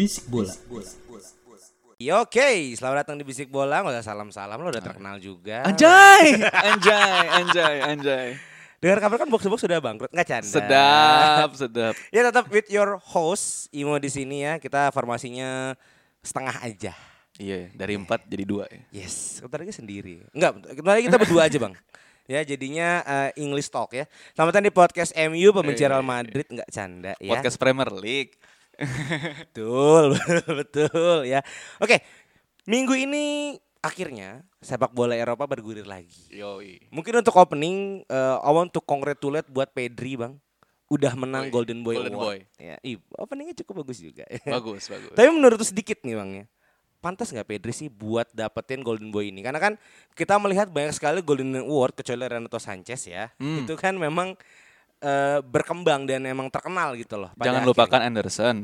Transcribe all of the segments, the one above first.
Bisik bola. Ya oke, selamat datang di Bisik Bola. Usah salam-salam, lo udah terkenal juga. Anjay, anjay, anjay, anjay. Dengar kabar kan box to box sudah bangkrut, nggak canda. Sedap, sedap. Ya tetap with your host Imo di sini ya. Kita formasinya setengah aja. Iya, dari empat jadi dua ya. Yes, bentar lagi sendiri. Enggak, bentar lagi kita berdua aja bang. Ya jadinya eh, English Talk ya. Selamat datang di podcast MU pembenci Real Madrid nggak canda ya. Podcast Premier League. Betul, betul ya. Oke, minggu ini akhirnya sepak bola Eropa bergulir lagi. Yoi. Mungkin untuk opening, eh, I want to congratulate buat Pedri bang, udah menang Woi, Golden Boy Golden Award. Boy. Ya, ih, openingnya cukup bagus juga. Bagus, bagus. Tapi menurut sedikit nih bang ya, pantas nggak Pedri sih buat dapetin Golden Boy ini? Karena kan kita melihat banyak sekali Golden Award kecuali Renato Sanchez ya, Hmm. itu kan memang eh, berkembang dan emang terkenal gitu loh. Jangan akhirnya. lupakan Anderson.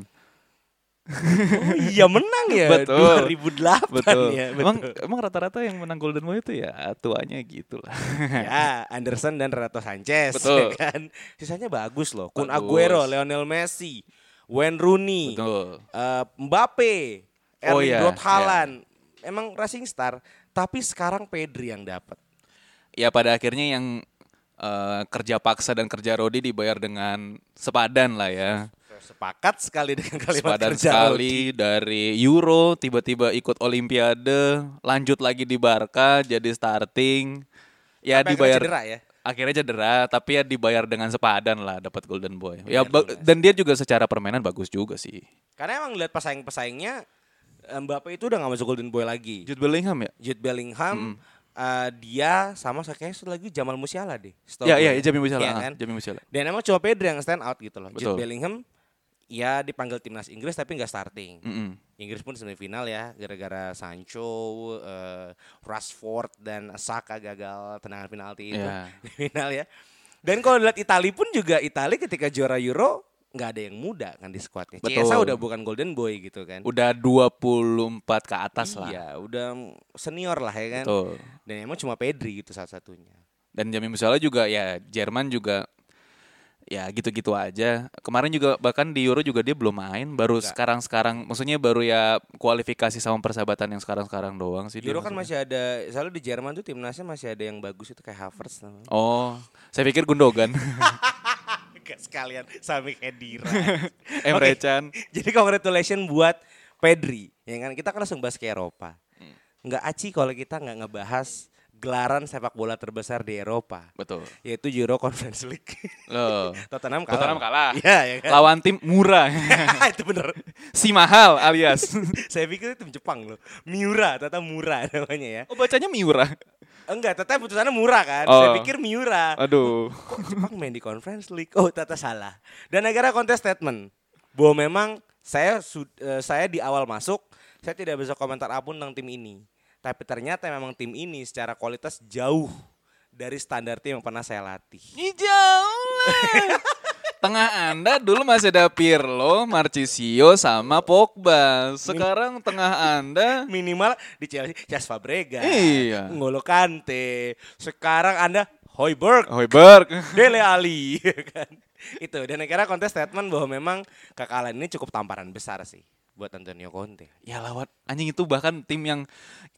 Oh iya menang ya, Betul. 2008 Betul. ya. Emang betul. emang rata-rata yang menang Golden Boy itu ya tuanya gitu lah. ya, Anderson dan Renato Sanchez Betul. ya kan. Sisanya bagus loh. Kun Bagus. Aguero, Lionel Messi, Wayne Rooney, Betul. eh, Mbappe, Oh Erling iya, Braut Haaland. Emang rising star, tapi sekarang Pedri yang dapat. Ya pada akhirnya yang eh, kerja paksa dan kerja rodi dibayar dengan sepadan lah ya. Sepakat sekali dengan kalimat Sepadan kerja sekali dari Euro tiba-tiba ikut Olimpiade, lanjut lagi di Barca jadi starting. Ya Sampai dibayar akhirnya cedera ya. akhirnya cedera tapi ya dibayar dengan sepadan lah dapat Golden Boy. Ya benar. dan dia juga secara permainan bagus juga sih. Karena emang lihat pesaing-pesaingnya Mbappe itu udah gak masuk Golden Boy lagi. Jude Bellingham ya? Jude Bellingham, eh, dia sama kayaknya lagi Jamal Musiala deh. setahu Ya gue. iya Musiala, Iya ah, kan? Jamie Musiala. Dan emang cuma Pedri yang stand out gitu loh. Jude Betul. Bellingham ya dipanggil timnas Inggris tapi nggak starting. Mm-mm. Inggris pun semifinal ya gara-gara Sancho, eh, Rashford dan Saka gagal tendangan penalti itu di final ya. Dan kalau lihat Italia pun juga Italia ketika juara Euro nggak ada yang muda kan di skuadnya. Betul. Chiesa udah bukan golden boy gitu kan. Udah 24 ke atas lah. Iya, udah senior lah ya kan. Betul. Dan emang cuma Pedri gitu salah-satunya. Dan Jamie Musiala juga ya Jerman juga ya gitu-gitu aja. Kemarin juga bahkan di Euro juga dia belum main, baru sekarang-sekarang maksudnya baru ya kualifikasi sama persahabatan yang sekarang-sekarang doang sih. Euro kan masih ada, selalu di Jerman tuh timnasnya masih ada yang bagus itu kayak Havertz namanya. Oh, saya pikir Gundogan. Gak sekalian Sami Khedira. Emre Oke. Can. Jadi congratulations buat Pedri. Ya kan kita kan langsung bahas ke Eropa. Hmm. Nggak aci kalau kita nggak ngebahas gelaran sepak bola terbesar di Eropa, Betul. yaitu Euro Conference League. Loh. Tottenham kalah. Tottenham kalah. Iya, ya kan. Lawan tim murah. itu bener. si mahal alias. Saya pikir itu tim Jepang loh. Miura, ternyata murah namanya ya. Oh, bacanya Miura. Enggak, ternyata putusannya murah kan. Oh. Saya pikir Miura. Aduh. kok Jepang main di Conference League? Oh, ternyata salah. Dan negara kontes statement bahwa memang saya sud- eh, saya di awal masuk saya tidak bisa komentar apa pun tentang tim ini. Tapi ternyata memang tim ini secara kualitas jauh dari standar tim yang pernah saya latih. Jauh. Tengah Anda dulu masih ada Pirlo, Marcisio, sama Pogba. Sekarang tengah Anda Minimal di Chelsea Jas Fabregas, Iya. N'Golo Kante. Sekarang Anda Hoiberg, Hoiberg. Dele Ali kan. Itu dan negara kontes statement bahwa memang kekalahan ini cukup tamparan besar sih buat Antonio Conte. Ya lawan anjing itu bahkan tim yang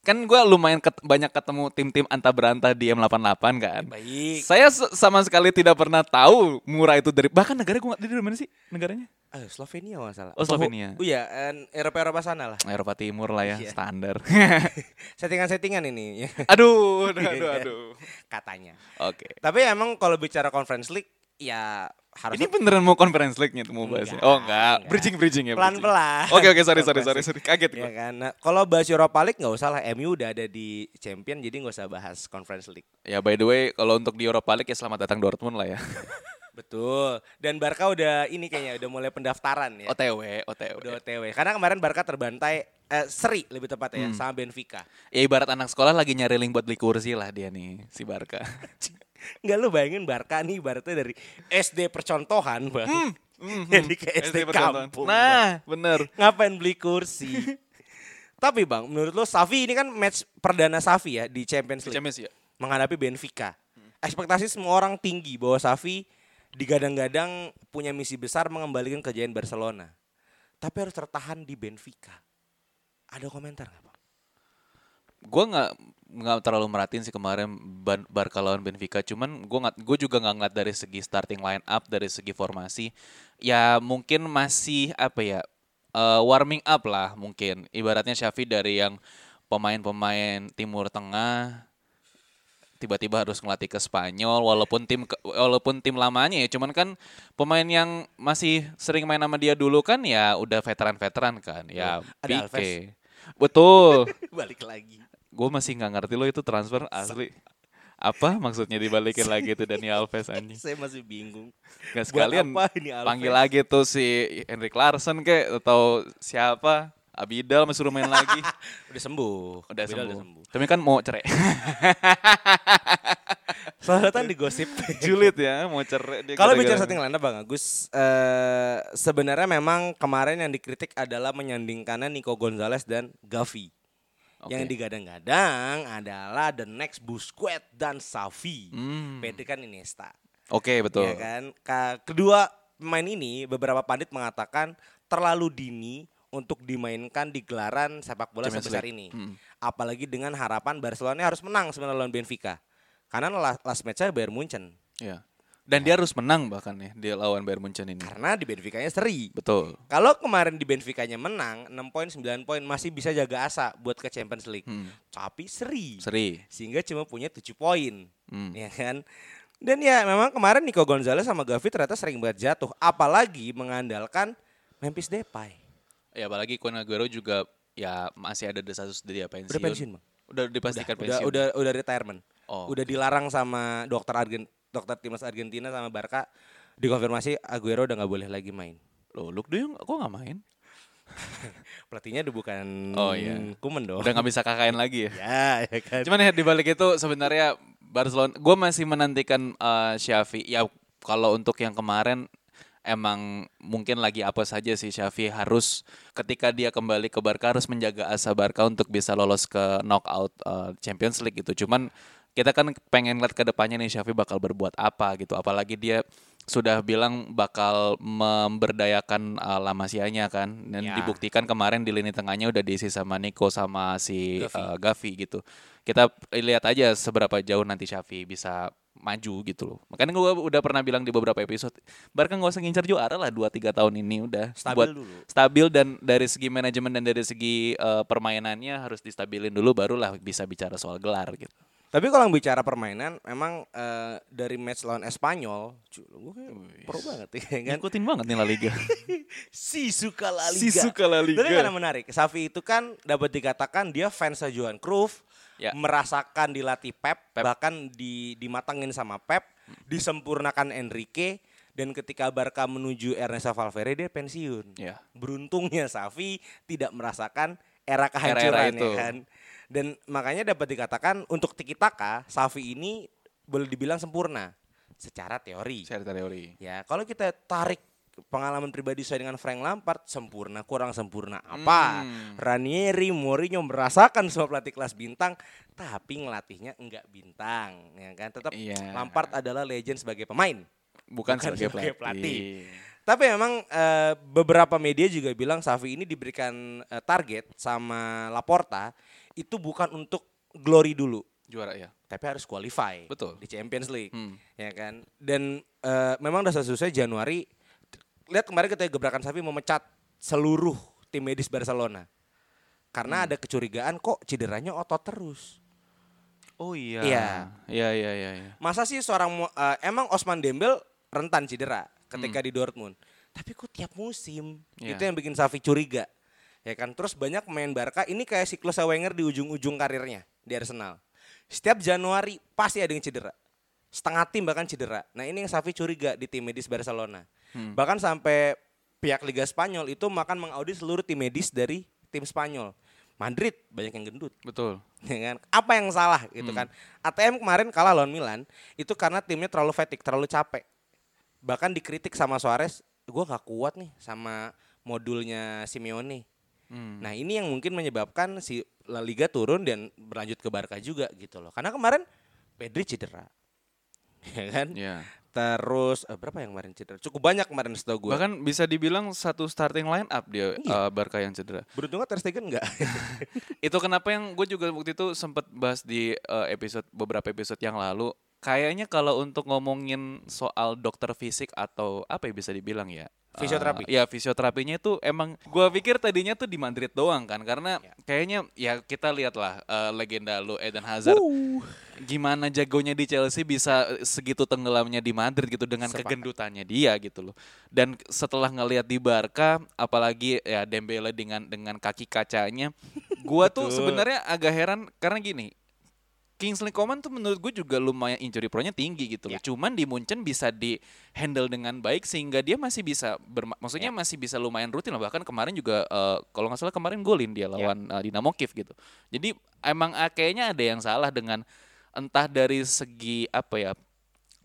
kan gua lumayan ket- banyak ketemu tim-tim anta berantah di M88 kan. Baik. Saya sama sekali tidak pernah tahu murah itu dari bahkan negara gua nggak- dari mana sih negaranya? Ah, Slovenia nggak salah. Oh, Slovenia. Oh iya, en- Eropa-Eropa sana lah. Eropa Timur lah ya, Iya. standar. Settingan-settingan ini aduh, aduh, aduh, aduh. katanya. Oke. Tapi emang kalau bicara Conference League ya harus Ini beneran mau conference league-nya tuh mau bahasnya? Enggak, Oh enggak, enggak. bridging-bridging ya. bridging. pelan-pelan. Oke oke sorry sorry sorry sorry kaget Ya gue. kan. Nah, kalau bahas Europa League nggak usah lah. MU udah ada di Champion jadi nggak usah bahas Conference League. Ya by the way kalau untuk di Europa League ya selamat datang Dortmund lah ya. Betul. Dan Barca udah ini kayaknya udah mulai pendaftaran ya. OTW OTW. Udah OTW. Karena kemarin Barca terbantai eh, seri lebih tepat ya sama Benfica. Ya ibarat anak sekolah lagi nyari link buat beli kursi lah dia nih si Barca. Enggak lu bayangin Barca nih ibaratnya dari SD percontohan bang. Jadi ke SD, percontohan. kampung. Bang. Nah bener. Ngapain beli kursi? Tapi bang, menurut lo Safi ini kan match perdana Safi ya di Champions League Champions ya. menghadapi Benfica. Ekspektasi semua orang tinggi bahwa Safi digadang-gadang punya misi besar mengembalikan kejayaan Barcelona. Tapi harus tertahan di Benfica. Ada komentar nggak bang? Gue nggak nggak terlalu merhatiin sih kemarin Barca lawan Benfica. Cuman gue nggak gue juga nggak ngeliat dari segi starting line up dari segi formasi. Ya mungkin masih apa ya eh, warming up lah mungkin. Ibaratnya Xavi dari yang pemain-pemain Timur Tengah tiba-tiba harus ngelatih ke Spanyol walaupun tim walaupun tim lamanya ya cuman kan pemain yang masih sering main sama dia dulu kan ya udah veteran-veteran kan ya Ada Alves. Pique betul Balik lagi. Gue masih nggak ngerti lo itu transfer asli apa maksudnya dibalikin lagi tuh Dani Alves anjing Saya masih bingung. nggak sekalian apa ini Alves? panggil lagi tuh si Henrik Larsson kek atau siapa Abidal masih suruh main lagi Udah sembuh. udah Bilal sembuh. tapi kan mau cerai Soalnya kan digosip. julid ya mau cerai Kalau bicara setting line up Bang Agus, eh, sebenarnya memang kemarin yang dikritik adalah menyandingkannya Nico Gonzalez dan Gavi. Oke. Yang digadang-gadang adalah the next Busquets dan Savi. Hmm. PT kan Iniesta. Oke betul. Ya kan? Ka- Kedua pemain ini beberapa pandit mengatakan terlalu dini untuk dimainkan di gelaran sepak bola Champions sebesar League. ini. Hmm. Apalagi dengan harapan Barcelona harus menang sebenarnya lawan Benfica. Karena la- last match-nya Bayern Munchen. Ya. Dan dia harus menang bahkan ya dia lawan Bayern Munchen ini. Karena di Benfica-nya seri. Betul. Kalau kemarin di Benfica-nya menang 6 poin 9 poin masih bisa jaga asa buat ke Champions League. Hmm. Tapi seri. Seri. Sehingga cuma punya 7 poin. Hmm. Ya kan? Dan ya memang kemarin Nico Gonzalez sama Gavi ternyata sering banget jatuh. Apalagi mengandalkan Memphis Depay. Ya apalagi Kun Aguero juga ya masih ada desas dia pensiun. Udah pensiun, Bang. Udah dipastikan udah, pensiun. udah udah retirement. Oh, Udah dilarang sama dokter Argen dokter timnas Argentina sama Barca dikonfirmasi Aguero udah nggak boleh lagi main. Loh, Luke De Jong kok nggak main? Pelatihnya udah bukan Oh, iya. Kuman dong. Udah nggak bisa KKN lagi ya. ya, ya kan. Cuman ya dibalik itu sebenarnya Barcelona, gue masih menantikan eh, Xavi. Ya kalau untuk yang kemarin emang mungkin lagi apa saja sih Xavi harus ketika dia kembali ke Barca harus menjaga asa Barca untuk bisa lolos ke knockout eh, Champions League gitu. Cuman kita kan pengen lihat ke depannya nih Xavi bakal berbuat apa gitu. Apalagi dia sudah bilang bakal memberdayakan uh, La Masia-nya kan dan Ya. dibuktikan kemarin di lini tengahnya udah diisi sama Nico sama si Gavi. uh, Gavi gitu. Kita lihat aja seberapa jauh nanti Xavi bisa maju gitu loh. Makanya gue udah pernah bilang di beberapa episode, Barca nggak usah ngincar juara lah 2-3 tahun ini udah Stabil buat dulu. stabil dan dari segi manajemen dan dari segi uh, permainannya harus distabilin dulu barulah bisa bicara soal gelar gitu. Tapi kalau bicara permainan, memang eh, dari match lawan Espanyol, gue kayak pro banget ya kan. Ngikutin banget nih La Liga. Si suka La Liga. Si suka La Liga. Tapi karena menarik, Safi itu kan dapat dikatakan dia fans Johan Cruyff, Ya. merasakan dilatih Pep, Pep. bahkan di, dimatengin sama Pep, disempurnakan Enrique, dan ketika Barca menuju Ernesto Valverde dia pensiun. ya. Beruntungnya Safi tidak merasakan era kehancuran itu. ya kan. Dan makanya dapat dikatakan untuk Tiki Taka, Safi ini boleh dibilang sempurna secara teori. Secara teori. Ya, kalau kita tarik pengalaman pribadi saya dengan Frank Lampard sempurna kurang sempurna apa? Hmm. Ranieri, Mourinho merasakan semua pelatih kelas bintang, tapi ngelatihnya enggak bintang, ya kan? Tetap Iya. Lampard adalah legend sebagai pemain. Bukan, Bukan sebagai sebagai pelatih. Tapi memang eh, beberapa media juga bilang Safi ini diberikan eh, target sama Laporta itu bukan untuk glory dulu, Juara ya. tapi harus qualify Betul. di Champions League, Hmm. ya kan? Dan eh, memang udah selesai Januari. Lihat kemarin ketika gebrakan Safi memecat seluruh tim medis Barcelona. Karena ada kecurigaan kok cederanya otot terus. Oh iya. Iya. Iya iya iya iya. Masa sih seorang eh, emang Osman Dembel rentan cedera ketika di Dortmund. Tapi kok tiap musim Iya. itu yang bikin Safi curiga. Ya kan? Terus banyak pemain Barca ini kayak siklusnya Wenger di ujung-ujung karirnya di Arsenal. Setiap Januari pasti ada yang cedera. Setengah tim bahkan cedera. Nah, ini yang Safi curiga di tim medis Barcelona. Bahkan sampai pihak Liga Spanyol itu makan mengaudit seluruh tim medis dari tim Spanyol. Madrid banyak yang gendut Betul. ya kan? Apa yang salah gitu kan? ATM kemarin kalah lawan Milan itu karena timnya terlalu fatigue, terlalu capek. Bahkan dikritik sama Suarez, gue gak kuat nih sama modulnya Simeone. Hmm. Nah ini yang mungkin menyebabkan si La Liga turun dan berlanjut ke Barca juga gitu loh. Karena kemarin Pedri cedera, ya kan? Ya. Terus eh, berapa yang kemarin cedera? Cukup banyak kemarin setahu gue. Bahkan bisa dibilang satu starting line up dia Iya. eh, Barca yang cedera. Beruntungnya Ter Stegen enggak. itu kenapa yang gue juga waktu itu sempat bahas di eh, episode beberapa episode yang lalu kayaknya kalau untuk ngomongin soal dokter fisik atau apa ya bisa dibilang ya eh, Fisioterapi. ya fisioterapinya itu emang gue pikir tadinya tuh di Madrid doang kan karena Ya. kayaknya ya kita lihatlah eh, legenda lu Eden Hazard gimana jagonya di Chelsea bisa segitu tenggelamnya di Madrid gitu dengan Sepakat. kegendutannya dia gitu loh. Dan setelah ngelihat di Barca apalagi ya Dembele dengan dengan kaki kacanya, gua tuh sebenarnya agak heran karena gini. Kingsley Coman tuh menurut gue juga lumayan injury pro-nya tinggi gitu loh. Ya. Cuman di Munchen bisa di handle dengan baik sehingga dia masih bisa berma- maksudnya Ya. masih bisa lumayan rutin lah. Bahkan kemarin juga eh, kalau nggak salah kemarin golin dia Ya. lawan eh, Dinamo Kiev gitu. Jadi emang ah, kayaknya ada yang salah dengan entah dari segi apa ya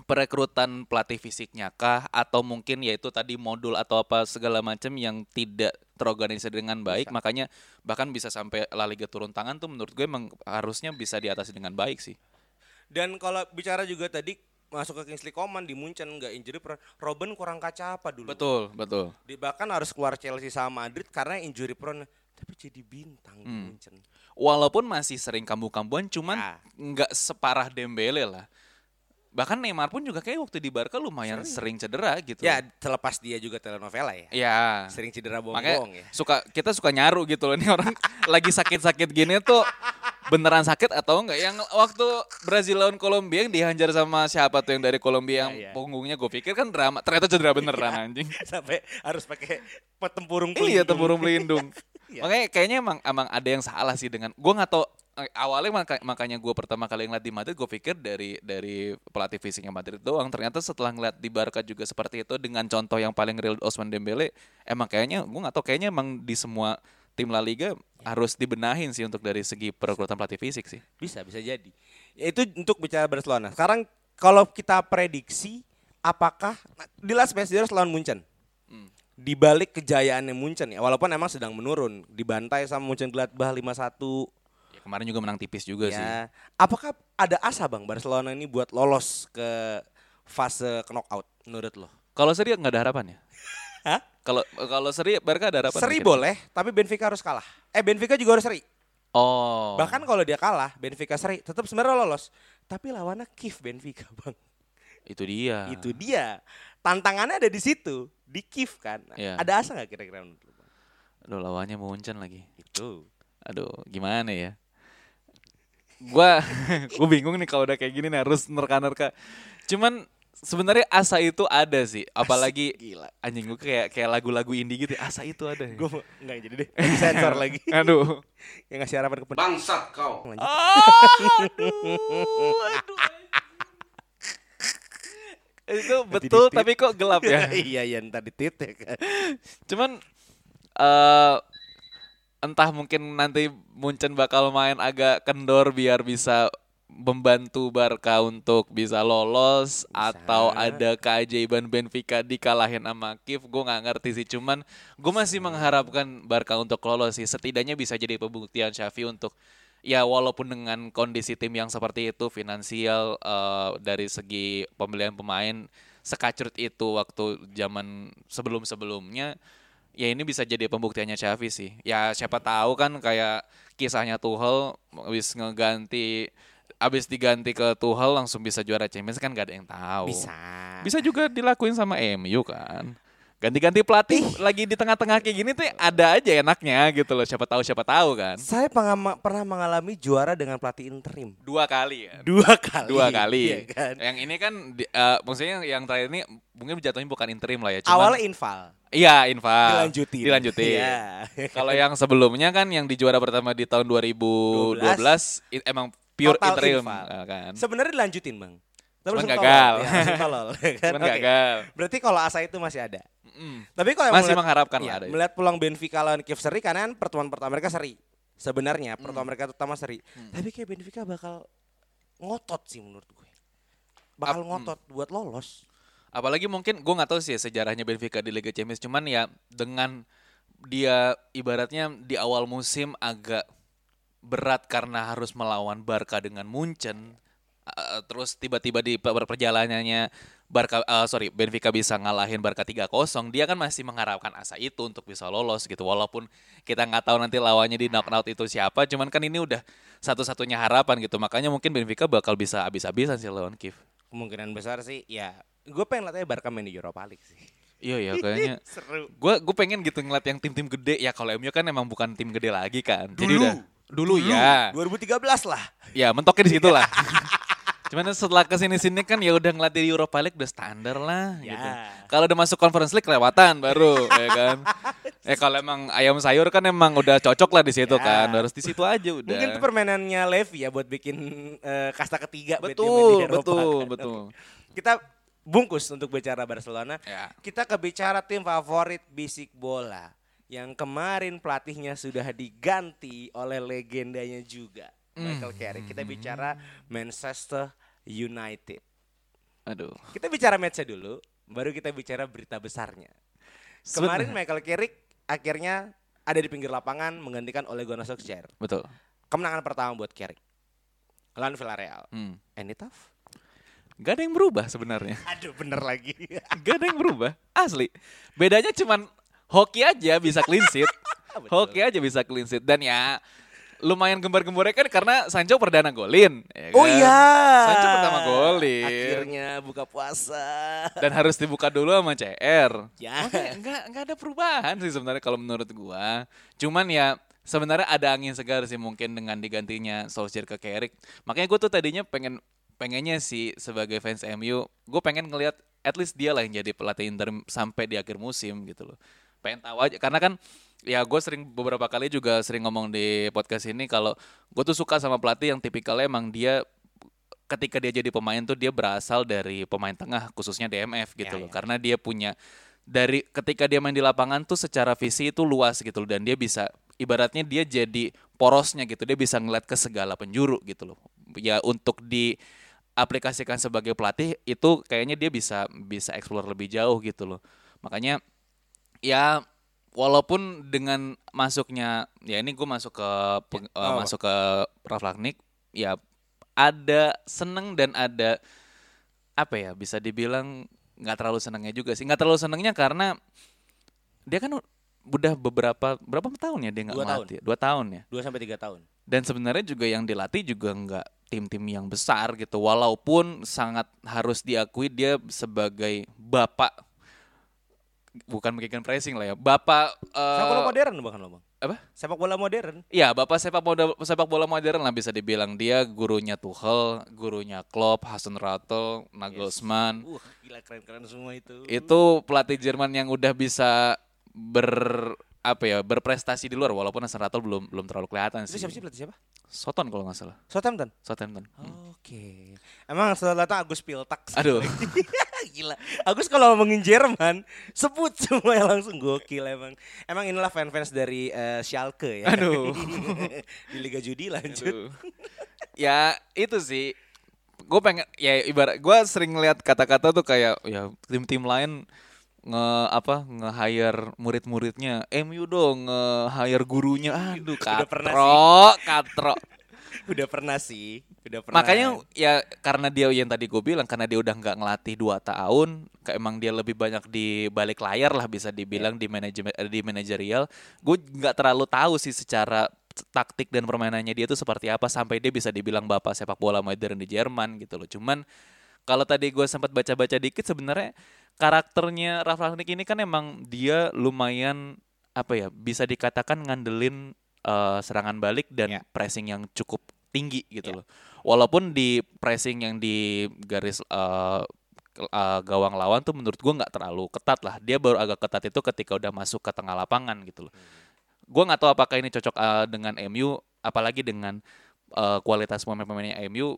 perekrutan pelatih fisiknya kah atau mungkin yaitu tadi modul atau apa segala macam yang tidak terorganisir dengan baik makanya bahkan bisa sampai La Liga turun tangan tuh menurut gue emang harusnya bisa diatasi dengan baik sih. Dan kalau bicara juga tadi masuk ke Kingsley Coman di Munchen nggak injury prone. Robben kurang kaca apa dulu? Betul, betul. Di, bahkan harus keluar Chelsea sama Madrid karena injury prone. Tapi jadi bintang di Hmm. Munchen. Walaupun masih sering kambuh-kambuhan cuman Ya. nggak separah Dembele lah. Bahkan Neymar pun juga kayak waktu di Barca lumayan sering, cedera gitu. Ya terlepas dia juga telenovela ya. Ya. Sering cedera Makanya bohong ya. suka kita suka nyaru gitu loh nih orang lagi sakit-sakit gini tuh beneran sakit atau enggak yang waktu Brazil lawan Kolombia yang dihajar sama siapa tuh yang dari Kolombia yang Iya, iya. punggungnya gue pikir kan drama ternyata cedera beneran anjing Sampai harus pakai tempurung iya pelindung. tempurung pelindung Iya. makanya kayaknya emang emang ada yang salah sih dengan gue nggak tahu awalnya maka- makanya gue pertama kali ngeliat di Madrid gue pikir dari dari pelatih fisiknya Madrid doang ternyata setelah ngeliat di Barca juga seperti itu dengan contoh yang paling real Osman Dembele emang kayaknya gue nggak tahu kayaknya emang di semua tim La Liga harus dibenahin sih untuk dari segi perekrutan pelatih fisik sih Bisa, bisa jadi. Ya, itu untuk bicara Barcelona. Sekarang kalau kita prediksi apakah nah, di dia harus lawan Munchen. Hmm. Di balik kejayaannya Munchen ya, walaupun emang sedang menurun, dibantai sama Munchen Gladbach 5-1. Ya, kemarin juga menang tipis juga sih Ya. Apakah ada asa Bang Barcelona ini buat lolos ke fase knockout menurut lo? kalau seri nggak ada harapan ya Hah? kalau kalau seri Barca ada harapan Seri kira-kira? boleh, tapi Benfica harus kalah. Eh Benfica juga harus seri. oh Bahkan kalau dia kalah, Benfica seri, tetap sebenarnya lolos. Tapi lawannya Kiev Benfica, Bang. itu dia Itu dia. Tantangannya ada di situ, di Kiev kan. Iya. Ada asa nggak kira-kira menurut lu, Bang? Aduh lawannya Munchen lagi Itu. Aduh, gimana ya? Gua gua bingung nih kalau udah kayak gini nih harus nerka-nerka. Cuman sebenarnya asa itu ada sih, apalagi Gila. anjing gua kayak kayak lagu-lagu indie gitu, asa itu ada. Gue nggak jadi deh. Lagi sensor lagi. Aduh. Yang ngasih harapan ke Bangsat kau. Lanjut. itu betul tapi kok gelap ya. iya, iya, ntar di tit ya. Cuman eh entah mungkin nanti Munchen bakal main agak kendor biar bisa membantu Barca untuk bisa lolos atau ada keajaiban Benfica dikalahin sama Kiev. Gue nggak ngerti sih cuman gue masih mengharapkan Barca untuk lolos sih. Setidaknya bisa jadi pembuktian Xavi untuk ya walaupun dengan kondisi tim yang seperti itu finansial eh, dari segi pembelian pemain sekacrut itu waktu zaman sebelum-sebelumnya ya ini bisa jadi pembuktiannya Xavi sih. Ya siapa tahu kan kayak kisahnya Tuchel habis ngeganti habis diganti ke Tuchel langsung bisa juara Champions kan gak ada yang tahu. Bisa. Bisa juga dilakuin sama MU kan. ganti-ganti pelatih lagi di tengah-tengah kayak gini tuh ada aja enaknya gitu loh. Siapa tahu siapa tahu kan. Saya pengama- pernah mengalami juara dengan pelatih interim. Dua kali ya. Dua kali. Dua kali. Iya kan? Yang ini kan di- eh, maksudnya yang terakhir ini mungkin jatuhnya bukan interim lah ya. Cuman, Awalnya inval. Iya, infal. Dilanjutin. Dilanjutin. Iya. Kalau yang sebelumnya kan yang di juara pertama di tahun 2012 i- emang pure Total interim infal. eh, kan. Sebenarnya dilanjutin bang. Tapi Cuman gagal. tolol. Ya, tolol, ya kan? Cuman Oke. gagal. Berarti kalau asa itu masih ada. Mm. Tapi kalau Masih melihat- mengharapkan iya, lah ada. Melihat peluang Benfica lawan Kiev seri karena kan pertemuan pertama mereka seri. Sebenarnya Hmm. pertemuan mereka pertama seri. Tapi kayak Benfica bakal ngotot sih menurut gue. Bakal Ap- ngotot buat lolos. Apalagi mungkin gue nggak tahu sih ya sejarahnya Benfica di Liga Champions. Cuman ya dengan dia ibaratnya di awal musim agak berat karena harus melawan Barca dengan Munchen. Uh, terus tiba-tiba di per- perjalanannya Barca uh, sorry Benfica bisa ngalahin Barca 3-0 dia kan masih mengharapkan asa itu untuk bisa lolos gitu walaupun kita nggak tahu nanti lawannya di knockout itu siapa cuman kan ini udah satu-satunya harapan gitu makanya mungkin Benfica bakal bisa habis-habisan sih lawan Kiev Kemungkinan besar sih ya. Gue pengen lihatnya Barca main di Europa League sih. iya ya kayaknya Seru. gue gue pengen gitu ngeliat yang tim-tim gede ya kalau MU kan emang bukan tim gede lagi kan jadi Dulu. udah dulu, ya 2013 lah. ya mentoknya di situ lah cuman setelah ke sini sini kan ya udah ngeliat di Europa League udah standar lah Ya. gitu kalau udah masuk Conference League kelewatan baru ya kan eh kalau emang ayam sayur kan emang udah cocok lah di situ Ya. kan harus di situ aja udah Mungkin itu permainannya Levi ya buat bikin eh, kasta ketiga betul Eropa. betul betul Kita bungkus untuk bicara Barcelona. ya Kita ke bicara tim favorit bisik bola yang kemarin pelatihnya sudah diganti oleh legendanya juga Michael Carrick. Kita bicara Manchester United. aduh Kita bicara matchnya dulu, baru kita bicara berita besarnya. Kemarin Michael Carrick akhirnya ada di pinggir lapangan menggantikan Ole Gunnar Solskjaer. betul Kemenangan pertama buat Carrick. Lawan Villarreal. hmm. Any tough? Gak ada yang berubah sebenarnya Aduh bener lagi. Gak ada yang berubah Asli Bedanya cuman Hoki aja bisa clean sheet Betul. Hoki aja bisa clean sheet Dan ya Lumayan gembar-gembornya kan Karena Sancho perdana golin ya Oh kan? iya. Sancho pertama golin Akhirnya buka puasa. Dan harus dibuka dulu sama CR Ya. Makanya nggak nggak ada perubahan sih sebenarnya kalau menurut gua. Cuman ya sebenarnya ada angin segar sih mungkin dengan digantinya Solskjaer ke Carrick. Makanya gue tuh tadinya pengen pengennya sih sebagai fans MU, gue pengen ngelihat at least dia lah yang jadi pelatih interim sampai di akhir musim gitu loh. Pengen tahu aja karena kan ya gue sering beberapa kali juga sering ngomong di podcast ini kalau gue tuh suka sama pelatih yang tipikalnya emang dia ketika dia jadi pemain tuh dia berasal dari pemain tengah khususnya DMF gitu Ya, loh ya. karena dia punya dari ketika dia main di lapangan tuh secara visi itu luas gitu loh dan dia bisa ibaratnya dia jadi porosnya gitu dia bisa ngeliat ke segala penjuru gitu loh ya untuk di aplikasikan sebagai pelatih itu kayaknya dia bisa bisa explore lebih jauh gitu loh makanya ya walaupun dengan masuknya ya ini gue masuk ke peng- Oh. masuk ke Ralf Rangnick ya ada seneng dan ada apa ya bisa dibilang nggak terlalu senengnya juga sih nggak terlalu senengnya karena dia kan udah beberapa berapa tahun ya dia nggak Dua tahun. dua tahun ya 2 sampai 3 tahun. Dan sebenarnya juga yang dilatih juga nggak tim-tim yang besar gitu walaupun sangat harus diakui dia sebagai bapak bukan bikin pressing lah ya bapak eh, Sepak bola modern bahkan lo bang. apa Sepak bola modern. Iya, bapak sepak bola sepak bola modern lah bisa dibilang dia gurunya Tuchel, gurunya Klopp, Hasan Rattel, Nagelsmann. Uh gila keren-keren semua itu. Itu pelatih Jerman yang udah bisa ber apa ya berprestasi di luar walaupun Hasan belum belum terlalu kelihatan Itu sih. siapa sih pelatih siapa? Soton kalau nggak salah. Southampton. Southampton. Hmm. Oke. Emang setelah datang Agus Piltak. Aduh. Gila. Agus kalau ngomongin Jerman sebut semua yang langsung gokil emang. Emang inilah fans-fans dari eh, Schalke ya. Aduh. Di Liga Judi lanjut. Aduh. ya itu sih gue pengen ya ibarat gue sering ngeliat kata-kata tuh kayak ya tim-tim lain nge apa nge hire murid-muridnya MU dong nge hire gurunya aduh Udah pernah katro katro Udah pernah sih. Udah pernah. makanya ya karena dia yang tadi gue bilang karena dia udah nggak ngelatih dua tahun kayak emang dia lebih banyak di balik layar lah bisa dibilang di manajemen eh, di manajerial. Gue nggak terlalu tahu sih secara taktik dan permainannya dia tuh seperti apa sampai dia bisa dibilang bapak sepak bola modern di Jerman gitu loh. Cuman kalau tadi gue sempat baca-baca dikit sebenarnya karakternya Rangnick ini kan emang dia lumayan apa ya bisa dikatakan ngandelin eh, serangan balik dan Ya. pressing yang cukup tinggi gitu loh. Walaupun di pressing yang di garis ke- eh, gawang lawan tuh menurut gua nggak terlalu ketat lah. Dia baru agak ketat itu ketika udah masuk ke tengah lapangan gitu loh. Gua nggak tahu apakah ini cocok eh, dengan MU, apalagi dengan eh, kualitas pemain-pemainnya MU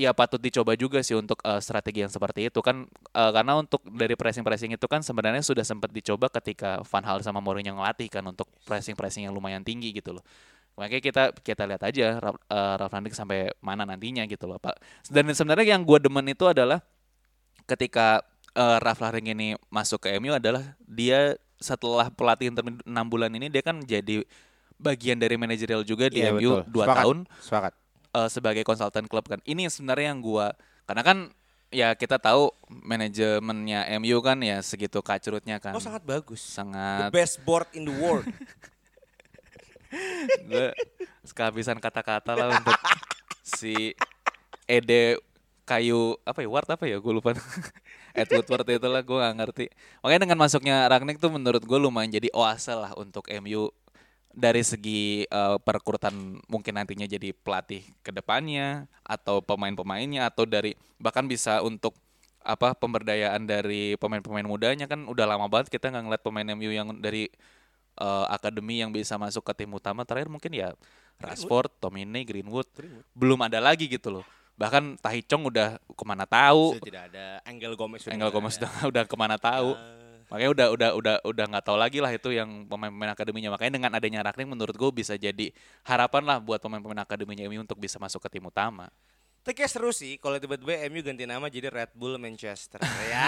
ya patut dicoba juga sih untuk eh, strategi yang seperti itu kan eh, karena untuk dari pressing pressing itu kan sebenarnya sudah sempat dicoba ketika Van Hal sama Mourinho ngelatih kan untuk pressing pressing yang lumayan tinggi gitu loh makanya kita kita lihat aja Ralf eh, Ralf Rangnick sampai mana nantinya gitu loh pak dan sebenarnya yang gue demen itu adalah ketika eh, Ralf Rangnick ini masuk ke MU adalah dia setelah pelatih inter 6 bulan ini dia kan jadi bagian dari manajerial juga di Iya, MU betul. 2 Sepakat. tahun Sepakat. Eh, sebagai konsultan klub kan. Ini sebenarnya yang gua karena kan ya kita tahu manajemennya MU kan ya segitu kacrutnya kan. Oh sangat bagus. sangat The best board in the world. gue kehabisan kata-kata lah untuk si Ede kayu apa ya Ward apa ya gue lupa Ed Woodward itu lah gue gak ngerti makanya dengan masuknya Ragnik tuh menurut gue lumayan jadi oase lah untuk MU dari segi eh, perekrutan mungkin nantinya jadi pelatih ke depannya atau pemain-pemainnya atau dari bahkan bisa untuk apa pemberdayaan dari pemain-pemain mudanya kan udah lama banget kita nggak ngeliat pemain MU yang dari eh, akademi yang bisa masuk ke tim utama terakhir mungkin ya Rashford, Tomine, Greenwood, belum ada lagi gitu loh. Bahkan Tahi Chong udah ke mana tahu, Sudah tidak ada Angel Gomez. sudah nggak Gomez udah, ke mana tahu. Makanya udah udah udah udah nggak tahu lagi lah itu yang pemain-pemain akademinya. Makanya dengan adanya Ragnik menurut gue bisa jadi harapan lah buat pemain-pemain akademinya MU untuk bisa masuk ke tim utama. Tapi kayak seru sih kalau tiba-tiba MU ganti nama jadi Red Bull Manchester. ya.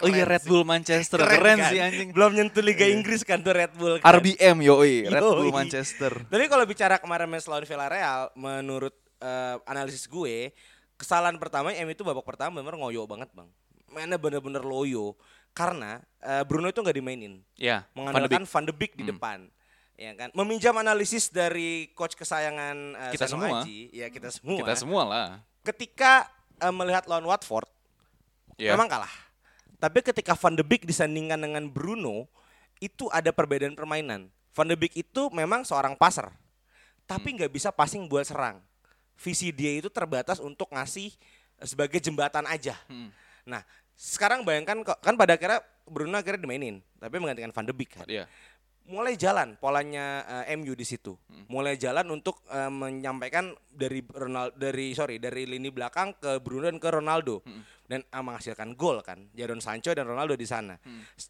Oh iya Keren Red. Bull Manchester keren, kan? sih anjing. Belum nyentuh Liga Inggris kan tuh Red Bull. Kan? RBM yoi, Red Bull Yoi. Manchester. Tapi kalau bicara kemarin match lawan Villarreal, menurut eh, analisis gue, kesalahan pertama MU itu babak pertama benar ngoyo banget bang. Mainnya bener-bener loyo karena eh, Bruno itu nggak dimainin, Ya, Van de mengandalkan Beek. Van de Beek di depan. Ya kan, meminjam analisis dari coach kesayangan eh, Kita semua. Aji, ya kita semua. Kita semua lah. Ketika eh, melihat lawan Watford, Ya. memang kalah. Tapi ketika Van de Beek disandingkan dengan Bruno, itu ada perbedaan permainan. Van de Beek itu memang seorang passer, tapi nggak bisa passing buat serang. Visi dia itu terbatas untuk ngasih sebagai jembatan aja. Hmm. Nah, sekarang bayangkan kok kan pada akhirnya Bruno akhirnya dimainin, tapi menggantikan Van de Beek kan. Iya. Mulai jalan polanya eh, MU di situ. Mulai jalan untuk eh, menyampaikan dari Ronaldo dari sorry dari lini belakang ke Bruno dan ke Ronaldo dan eh, menghasilkan gol kan. Jadon Sancho dan Ronaldo di sana.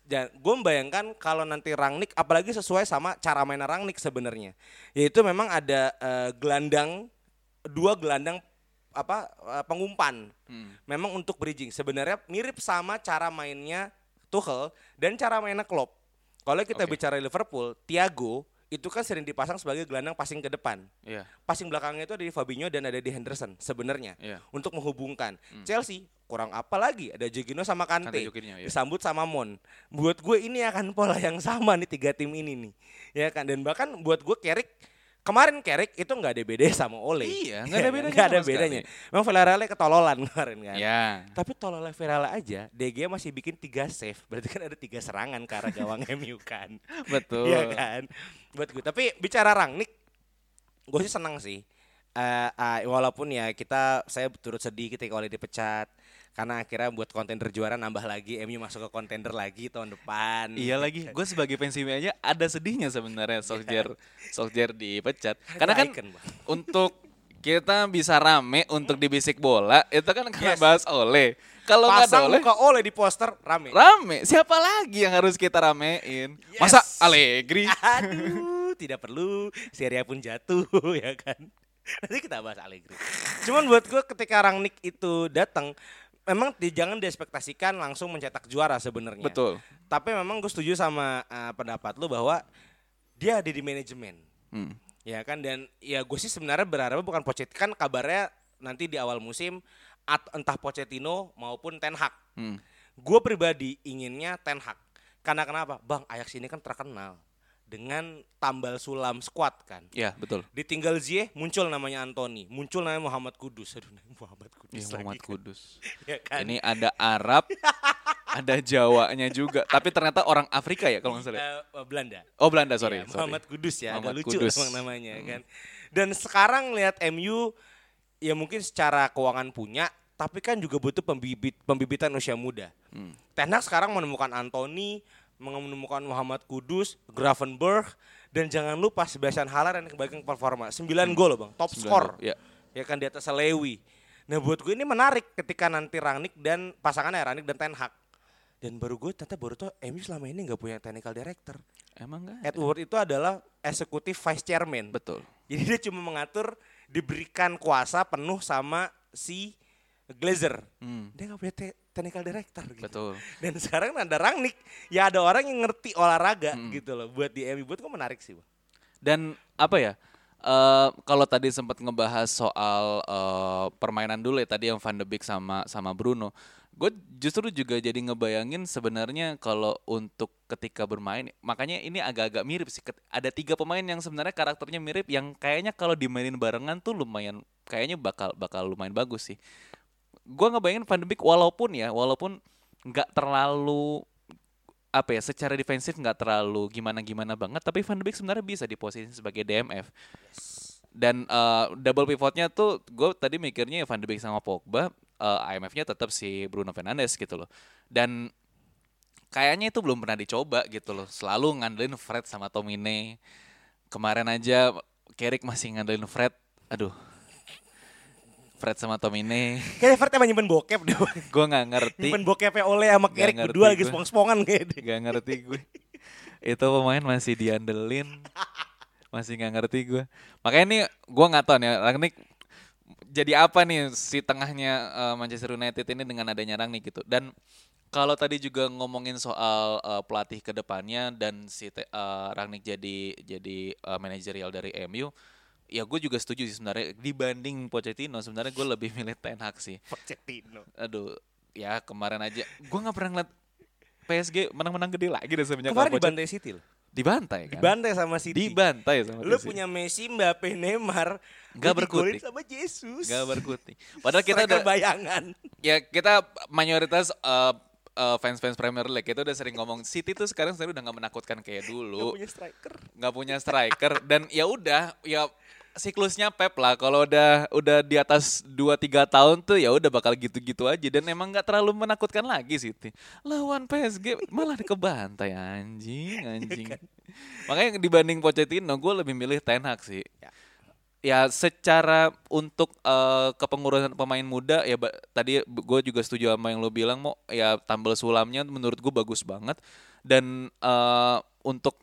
Dan gue membayangkan kalau nanti Rangnick apalagi sesuai sama cara main Rangnick sebenarnya. Yaitu memang ada eh, gelandang dua gelandang apa eh, pengumpan. Memang untuk bridging sebenarnya mirip sama cara mainnya Tuchel dan cara mainnya Klopp. Kalau kita Oke. bicara Liverpool, Thiago itu kan sering dipasang sebagai gelandang passing ke depan. Iya. Passing belakangnya itu ada di Fabinho dan ada di Henderson sebenarnya Iya. untuk menghubungkan. Chelsea kurang apa lagi? Ada Jorginho sama Kante. Kante ya. Disambut sama Mon. Buat gue ini akan pola yang sama nih tiga tim ini nih. Ya kan dan bahkan buat gue Carrick kemarin Carrick itu nggak ada bedanya sama Ole. Iya, nggak ada Ya kan? bedanya Nggak ada bedanya. sekali. Memang Villarreal ketololan kemarin kan. Ya. Tapi tololnya Villarreal aja, DG masih bikin tiga save. Berarti kan ada tiga serangan ke arah gawang MU kan. Betul. Iya kan? Buat gue. Tapi bicara Rangnick, gue sih senang sih. Eh, eh, walaupun ya kita saya turut sedih ketika oleh dipecat karena akhirnya buat kontender juara nambah lagi MU masuk ke kontender lagi tahun depan. Iya lagi, gue sebagai fans MU aja ada sedihnya sebenarnya Solskjaer Solskjaer dipecat. Karena kan icon, untuk kita bisa rame untuk di bisik bola itu kan karena Yes. bahas oleh. Kalau nggak ada oleh, muka oleh di poster rame. rame. Siapa lagi yang harus kita ramein? Masa Yes. Allegri? Aduh, tidak perlu. Serie A pun jatuh ya kan. Nanti kita bahas Allegri. Cuman buat gue ketika Rangnick itu datang, memang di, jangan diekspektasikan langsung mencetak juara sebenarnya. Betul. Tapi memang gue setuju sama eh, pendapat lu bahwa dia ada di manajemen. Hmm. Ya kan dan ya gue sih sebenarnya berharap bukan Pochettino kan kabarnya nanti di awal musim at- entah Pochettino maupun Ten Hag. Hmm. Gue pribadi inginnya Ten Hag. Karena kenapa? Bang, Ajax ini kan terkenal dengan tambal sulam squad kan. Ya betul. Ditinggal Ziyech muncul namanya Anthony, muncul namanya Muhammad Kudus. Aduh, Muhammad Kudus Iya, lagi Muhammad kan. Kudus. Ya kan? Ini ada Arab, ada Jawanya juga. Tapi ternyata orang Afrika ya kalau nggak salah. Eh, Belanda. Oh Belanda sorry. Iya, sorry. Muhammad Kudus ya, Muhammad agak lucu Kudus. emang namanya kan. Dan sekarang lihat MU ya mungkin secara keuangan punya, tapi kan juga butuh pembibit pembibitan usia muda. Hmm. Ten Hag sekarang menemukan Anthony, menemukan Muhammad Kudus, Gravenberg, dan jangan lupa Sebastian Haller yang kembali ke performa. 9 gol loh bang, top Sembilan skor. ya. Ya kan di atas Lewi. Nah buat gue ini menarik ketika nanti Rangnick dan pasangannya Rangnick dan Ten Hag. Dan baru gue ternyata baru tau MU selama ini nggak punya technical director. Emang enggak? Ed Woodward itu adalah eksekutif vice chairman. Betul. Jadi dia cuma mengatur diberikan kuasa penuh sama si Glazer. Hmm, Dia nggak punya te- technical director gitu. betul. Dan sekarang ada Rangnick, ya ada orang yang ngerti olahraga Hmm. gitu loh. Buat di MU buat gue menarik sih, Bang. Dan apa ya? eh kalau tadi sempat ngebahas soal eh, permainan dulu ya tadi yang Van de Beek sama sama Bruno, gue justru juga jadi ngebayangin sebenarnya kalau untuk ketika bermain, makanya ini agak-agak mirip sih. Ada tiga pemain yang sebenarnya karakternya mirip, yang kayaknya kalau dimainin barengan tuh lumayan, kayaknya bakal bakal lumayan bagus sih. Gue ngebayangin Van de Beek walaupun ya, walaupun nggak terlalu apa ya secara defensif nggak terlalu gimana-gimana banget tapi Van de Beek sebenarnya bisa di posisi sebagai DMF dan eh, double pivotnya tuh gue tadi mikirnya ya Van de Beek sama Pogba eh, IMF-nya tetap si Bruno Fernandes gitu loh. Dan kayaknya itu belum pernah dicoba gitu loh selalu ngandelin Fred sama Tomine. Kemarin aja Carrick masih ngandelin Fred aduh Fred sama Tomine Kayaknya Fred emang nyimpen bokep deh. gue nggak ngerti nyimpen bokepnya oleh sama ngerti berdua lagi gue. spong-spongan kayaknya. Gak ngerti gue. Itu pemain masih diandelin. Masih gak ngerti gue. Makanya ini gue gak tahu nih Rangnick jadi apa nih si tengahnya eh, Manchester United ini dengan adanya Rangnick gitu. Dan kalau tadi juga ngomongin soal eh, pelatih ke depannya dan si eh, Rangnick jadi jadi eh, manajerial dari MU, ya gue juga setuju sih sebenarnya dibanding Pochettino sebenarnya gue lebih milih Ten Hag sih. Pochettino. Aduh, ya kemarin aja gue nggak pernah ngeliat PSG menang-menang gede lagi deh semenjak Kemarin Pochettino. dibantai City loh. Dibantai kan? Dibantai sama City. Dibantai sama Lu City. punya Messi, Mbappe, Neymar, digolin berkutik. sama Jesus. Gak berkutik. Padahal kita udah bayangan. ya kita mayoritas uh, uh, fans-fans Premier League kita udah sering ngomong City tuh sekarang sebenarnya udah nggak menakutkan kayak Gak dulu, punya striker. nggak punya striker dan ya udah ya siklusnya Pep lah kalau udah udah di atas 2 3 tahun tuh ya udah bakal gitu-gitu aja dan emang nggak terlalu menakutkan lagi City. Lawan PSG malah kebantai anjing anjing. Makanya dibanding Pochettino gue lebih milih Ten Hag sih. Ya. Ya secara untuk eh, kepengurusan pemain muda ya tadi gue juga setuju sama yang lo bilang mau ya tambal sulamnya menurut gue bagus banget dan eh, untuk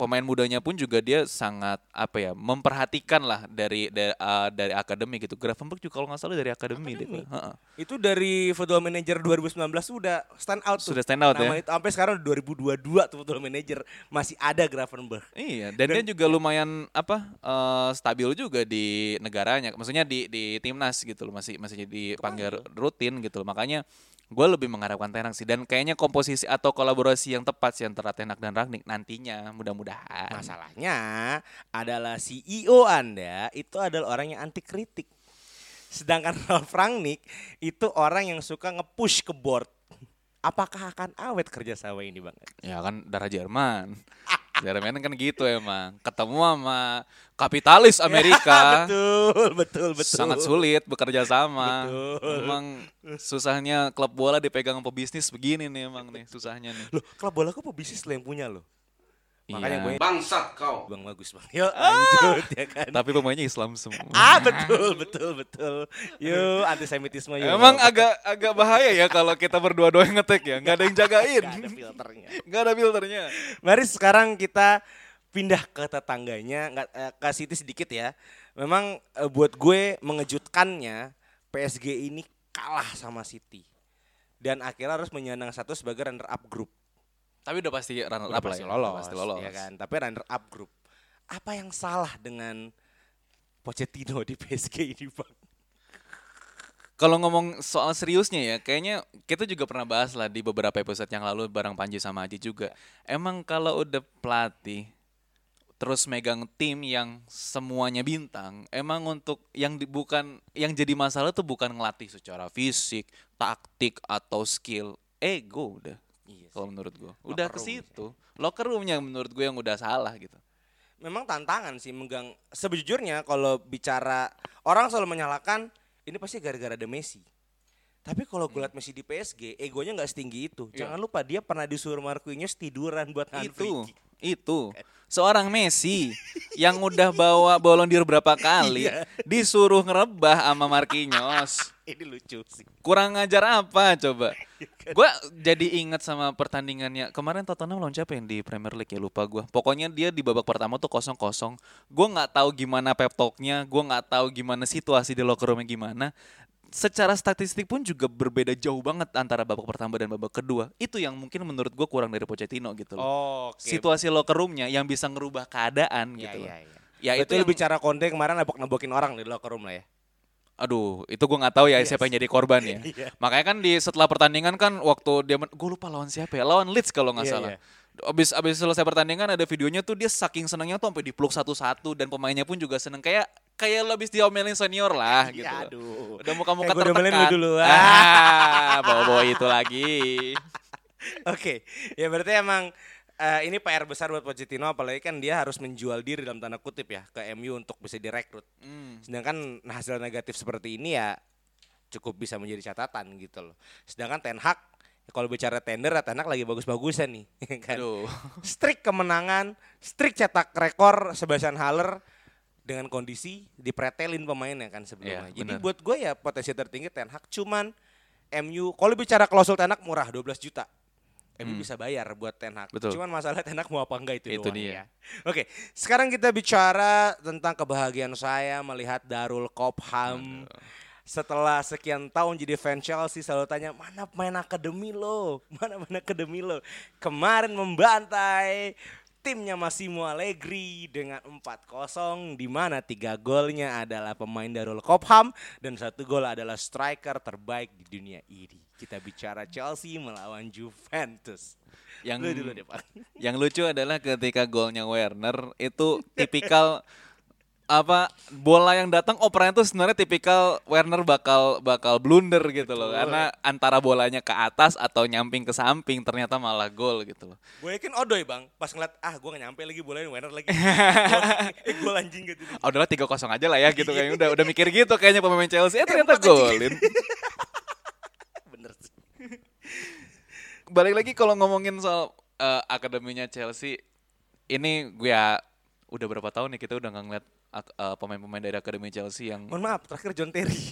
pemain mudanya pun juga dia sangat apa ya memperhatikan lah dari dari, eh, dari akademi gitu. Gravenberg juga kalau nggak salah dari akademi, deh. Akademi. Heeh. Itu dari Football Manager 2019 sudah stand out tuh. Sudah stand out Nama ya? itu sampai sekarang 2022 tuh Football Manager masih ada Gravenberg. Iya, dan, dia juga lumayan apa eh, stabil juga di negaranya. Maksudnya di di timnas gitu loh, masih masih jadi panggil rutin gitu loh. Makanya gue lebih mengharapkan Ten Hag sih dan kayaknya komposisi atau kolaborasi yang tepat sih antara Ten Hag dan Rangnick nantinya mudah-mudahan. Masalahnya adalah CEO Anda itu adalah orang yang anti kritik. Sedangkan Ralf Rangnick itu orang yang suka nge-push ke board. Apakah akan awet kerja sama ini bang? Ya kan darah Jerman. Jerman kan gitu emang. Ketemu sama kapitalis Amerika. betul, betul, betul. Sangat sulit bekerja sama. Betul. Emang susahnya klub bola dipegang pebisnis begini nih emang nih susahnya nih. Loh, klub bola kok pebisnis lo yang punya lo? Makanya Iya. gue Bangsat kau. bang bagus bang. Yuk lanjut ya kan. Tapi pemainnya Islam semua. Ah betul, betul, betul. Yuk antisemitisme yuk. Emang agak agak bahaya ya kalau kita berdua-dua yang ngetek ya, nggak ada yang jagain, Gak ada filternya. nggak ada filternya. Mari sekarang kita pindah ke tetangganya, nggak eh, ke City sedikit ya. Memang eh, buat gue mengejutkannya PSG ini kalah sama City. Dan akhirnya harus menyandang satu sebagai runner up grup. Tapi udah pasti runner Udah up lah pasti ya, lolos, pasti lolos. ya kan. Tapi runner up grup. Apa yang salah dengan Pochettino di PSG ini, Bang? Kalau ngomong soal seriusnya ya, kayaknya kita juga pernah bahas lah di beberapa episode yang lalu bareng Panji sama Aji juga. Emang kalau udah pelatih terus megang tim yang semuanya bintang, emang untuk yang di- bukan yang jadi masalah tuh bukan ngelatih secara fisik, taktik atau skill, ego udah. Iya Kalau menurut gue, udah ke situ. Locker roomnya menurut gue yang udah salah gitu. memang tantangan sih megang sebujurnya kalau bicara orang selalu menyalahkan ini pasti gara-gara ada Messi. Tapi kalau gue liat Messi di PSG, egonya nggak setinggi itu. Iya. Jangan lupa dia pernah disuruh Marquinhos tiduran buat free itu. Seorang Messi yang udah bawa Ballon d'Or berapa kali Iya. disuruh ngerebah sama Marquinhos. Ini lucu sih. kurang ngajar apa coba? Iya kan? Gua jadi inget sama pertandingannya. Kemarin Tottenham lawan siapa yang di Premier League ya? Lupa gua. Pokoknya dia di babak pertama tuh kosong kosong gue nggak tahu gimana pep talknya gue nggak tahu gimana situasi di locker roomnya gimana secara statistik pun juga berbeda jauh banget antara babak pertama dan babak kedua itu yang mungkin menurut gue kurang dari Pochettino gitu loh Oke. situasi locker roomnya yang bisa ngerubah keadaan Ya, gitu loh. ya, ya. Ya itu yang, lu bicara Konde kemarin nebok-nebokin orang di locker room lah ya. aduh itu gue nggak tahu ya Yes. siapa yang jadi korban ya. Iya. Makanya kan di setelah pertandingan kan waktu dia gue lupa lawan siapa ya, lawan Leeds kalau nggak Iya, salah. iya. Abis abis selesai pertandingan ada videonya tuh dia saking senangnya tuh sampai dipeluk satu-satu dan pemainnya pun juga seneng kayak kayak lo abis diomelin senior lah gitu. Iya, loh. aduh. Udah muka-muka Eh, tertekan. lu dulu. Ah, bawa-bawa itu lagi. Oke, ya berarti emang eh, ini PR besar buat Pochettino apalagi kan dia harus menjual diri dalam tanda kutip ya ke MU untuk bisa direkrut. Hmm. Sedangkan hasil negatif seperti ini ya cukup bisa menjadi catatan gitu loh. Sedangkan Ten Hag ya kalau bicara tender ya Ten Hag lagi bagus-bagusan nih kan. Aduh. Strik kemenangan, strik cetak rekor Sebastian Haller dengan kondisi dipretelin pemainnya kan sebelumnya. Iya, Jadi benar. buat gue ya potensi tertinggi Ten Hag cuman MU kalau bicara klausul Ten Hag murah 12 juta. MU bisa bayar buat Ten Hag. Hmm. Betul. Cuman masalah Ten Hag mau apa enggak itu, Itu doang dia. ya. Oke, sekarang kita bicara tentang kebahagiaan saya melihat Darul Kopham. Setelah sekian tahun jadi fan Chelsea selalu tanya mana pemain akademi lo, mana pemain akademi lo. Kemarin membantai timnya Massimo Allegri dengan 4-0 di mana tiga golnya adalah pemain Darul Kopham dan satu gol adalah striker terbaik di dunia ini. Kita bicara Chelsea melawan Juventus. Yang Lu dulu deh, Pak. Yang lucu adalah ketika golnya Werner itu tipikal apa bola yang datang operannya tuh sebenarnya tipikal Werner bakal bakal blunder gitu loh karena antara bolanya ke atas atau nyamping ke samping ternyata malah gol gitu loh. Gue yakin Odoy bang, pas ngeliat ah gue gak nyampe lagi bolanya Werner lagi. Gol- eh gol anjing gitu. Oh, udahlah 3-0 aja lah ya gitu kayaknya udah udah mikir gitu kayaknya pemain Chelsea eh ternyata golin. Bener sih. Balik lagi kalau ngomongin soal eh, akademinya Chelsea ini gue ya udah berapa tahun nih kita udah nggak ngeliat eh, pemain-pemain dari akademi Chelsea yang Mohon maaf, terakhir John Terry.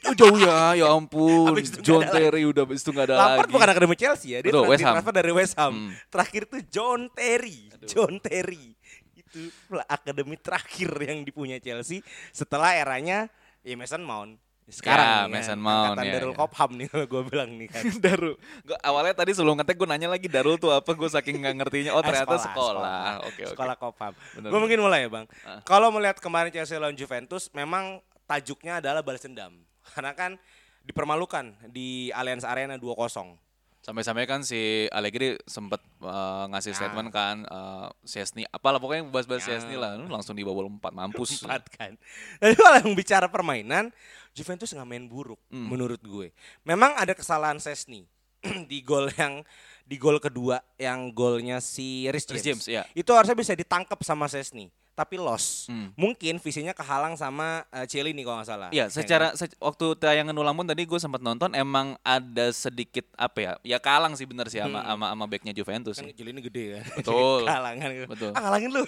Oh, jauh ya, ya ampun. Itu John Terry udah habis itu nggak ada Lampard lagi. bukan akademi Chelsea ya, dia Betul, West Ham. transfer dari West Ham. Hmm. Terakhir tuh John Terry. John Terry. Itu akademi terakhir yang dipunya Chelsea setelah eranya ya Mason Mount. Sekarang Ya, nih kan, Mason Mount, angkatan ya, Darul ya. Kopham nih kalau gue bilang nih kan. Darul. Gua, awalnya tadi sebelum ngetek gue nanya lagi Darul tuh apa, gue saking nggak ngertinya. Oh Ah, ternyata sekolah. Oke oke. Sekolah Kopham. Gue mungkin mulai ya bang. Ah. Kalau melihat kemarin Chelsea lawan Juventus, memang tajuknya adalah balas dendam. Karena kan dipermalukan di Allianz Arena 2-0. Sampai-sampai kan si Allegri sempet eh, ngasih Ya. statement kan uh, Chesney apalah pokoknya bahas-bahas Ya. Chesney lah Lu langsung dibobol empat mampus. Empat kan. Tapi kalau yang bicara permainan, Juventus nggak main buruk Hmm. menurut gue. Memang ada kesalahan Sesni di gol yang di gol kedua yang golnya si Rhys James. James, iya. Itu harusnya bisa ditangkap sama Sesni, tapi loss. Hmm. Mungkin visinya kehalang sama uh, Cielini kalau nggak salah. Iya, Ya secara kan? se- waktu tayangan ulang pun tadi gue sempat nonton emang ada sedikit apa ya? Ya kalang sih bener sih sama Hmm. sama sama backnya Juventus kan sih. Cielini gede kan. Betul. Kalangan. Betul. Ah, ngalangin lu.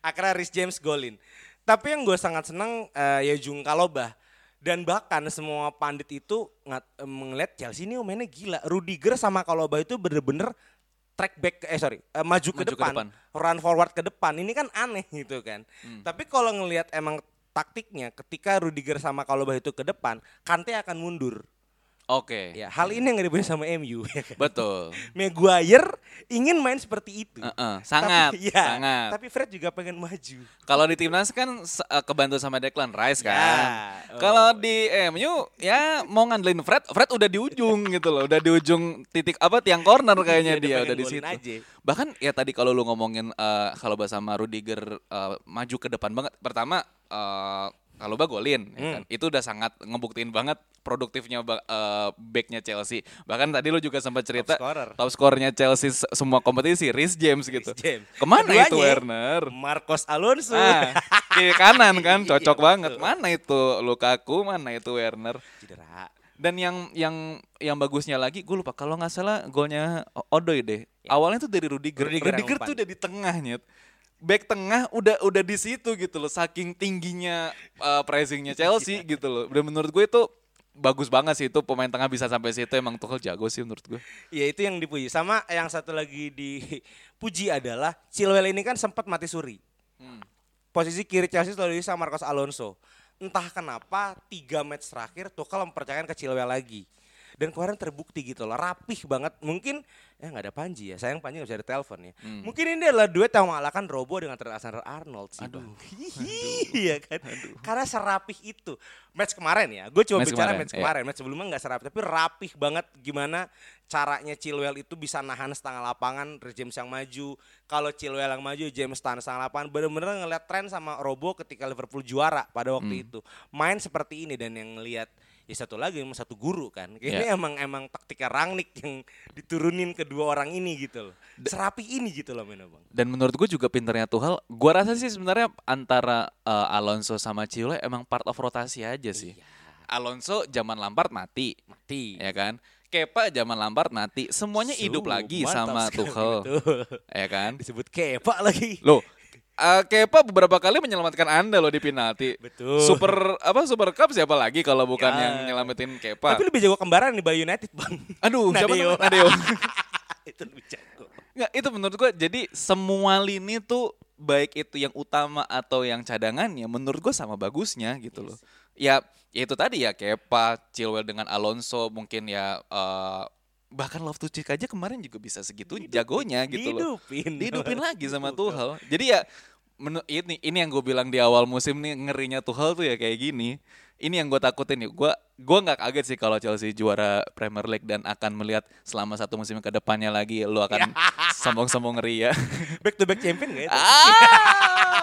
Akhirnya Rhys James golin. Tapi yang gue sangat senang eh, ya Jung Kalobah. Dan bahkan semua pandit itu ngat, eh, ngeliat Chelsea ini mainnya gila. Rudiger sama Kalobah itu bener-bener track back eh sorry eh, maju, ke, Maju ke depan, depan. run forward ke depan ini kan aneh gitu kan Hmm. tapi kalau ngelihat emang taktiknya ketika Rudiger sama Kalobah itu ke depan Kante akan mundur Oke. Ya, hal ini yang dipunya sama MU. ya kan? Betul. Maguire ingin main seperti itu. Heeh, sangat, Tapi, ya, sangat. Tapi Fred juga pengen maju. Kalau di timnas kan eh, kebantu sama Declan Rice kan. Ya, oh. Kalau di MU ya mau ngandelin Fred, Fred udah di ujung gitu loh, udah di ujung titik apa tiang corner kayaknya dia dia udah di situ. aja. Bahkan ya tadi kalau lu ngomongin eh, kalau bahasa sama Rudiger eh, maju ke depan banget. Pertama eh kalau golin ya Hmm. kan. Itu udah sangat ngebuktiin banget produktifnya eh, backnya Chelsea. Bahkan tadi lu juga sempat cerita scorer. top skornya Chelsea se- semua kompetisi Rhys James gitu. James. Ke mana Keduanya, itu Werner? Marcos Alonso. Ah, kiri kanan kan Iya, cocok banget. betul. Mana itu Lukaku, mana itu Werner? Cedera. Dan yang yang yang bagusnya lagi, gue lupa kalau nggak salah golnya Odoi deh. Awalnya tuh dari Rudiger. Ya. Rudiger Rudiger, yang tuh udah di tengah nyet. Back tengah udah udah di situ gitu loh. Saking tingginya uh, pressingnya Chelsea Iya. gitu loh. Dan menurut gue itu bagus banget sih itu pemain tengah bisa sampai situ emang Tuchel jago sih menurut gue. Ya itu yang dipuji. Sama yang satu lagi dipuji adalah Chilwell ini kan sempat mati suri. Hmm. Posisi kiri Chelsea selalu sama Marcos Alonso. Entah kenapa tiga match terakhir Tuchel mempercayakan ke Chilwell lagi. Dan kemarin terbukti gitu loh, rapih banget. Mungkin ya nggak ada Panji ya, sayang Panji nggak bisa ditelepon ya. Hmm. Mungkin ini adalah duet yang mengalahkan Robo dengan Trent Alexander-Arnold sih. Aduh. Iya kan? Karena serapih itu. Match kemarin ya, gue cuma Match bicara kemarin, match iya. kemarin. Match sebelumnya nggak serapih, tapi rapih banget gimana caranya Chilwell itu bisa nahan setengah lapangan, James yang maju. Kalau Chilwell yang maju, James tahan setengah lapangan. Bener-bener ngeliat tren sama Robo ketika Liverpool juara pada waktu Hmm. itu. Main seperti ini dan yang ngeliat ya satu lagi emang satu guru kan. Ini Ya. emang emang taktika Rangnick yang diturunin kedua orang ini gitu loh. Serapi ini gitu loh men bang. Dan menurut gue juga pinternya Tuchel, gue rasa sih sebenarnya antara uh, Alonso sama Chilwell emang part of rotasi aja sih. Alonso zaman Lampard mati, Mati. ya kan? Kepa zaman Lampard mati, semuanya hidup lagi sama Tuchel, betul. ya kan? Disebut kepa lagi. Loh, uh, Kepa beberapa kali menyelamatkan Anda loh di penalti. Betul. Super apa Super Cup siapa lagi kalau bukan Ya. yang nyelamatin Kepa? Tapi lebih jago kembaran di Bali United bang. Aduh, siapa Nadeo. namanya? Nadeo. itu lebih jago. Nggak, itu menurut gua jadi semua lini tuh baik itu yang utama atau yang cadangannya menurut gua sama bagusnya gitu loh. Ya, ya itu tadi ya Kepa, Chilwell dengan Alonso mungkin ya eh, bahkan Love to Cheek aja kemarin juga bisa segitu jagonya gitu loh. Dihidupin. Dihidupin lagi sama Betul. Tuchel. Jadi ya menu, ini ini yang gue bilang di awal musim nih ngerinya Tuchel tuh ya kayak gini. Ini yang gue takutin nih. Gue gua nggak kaget sih kalau Chelsea juara Premier League dan akan melihat selama satu musim ke depannya lagi lu akan sombong-sombong ria. Back to back champion gak itu? ah,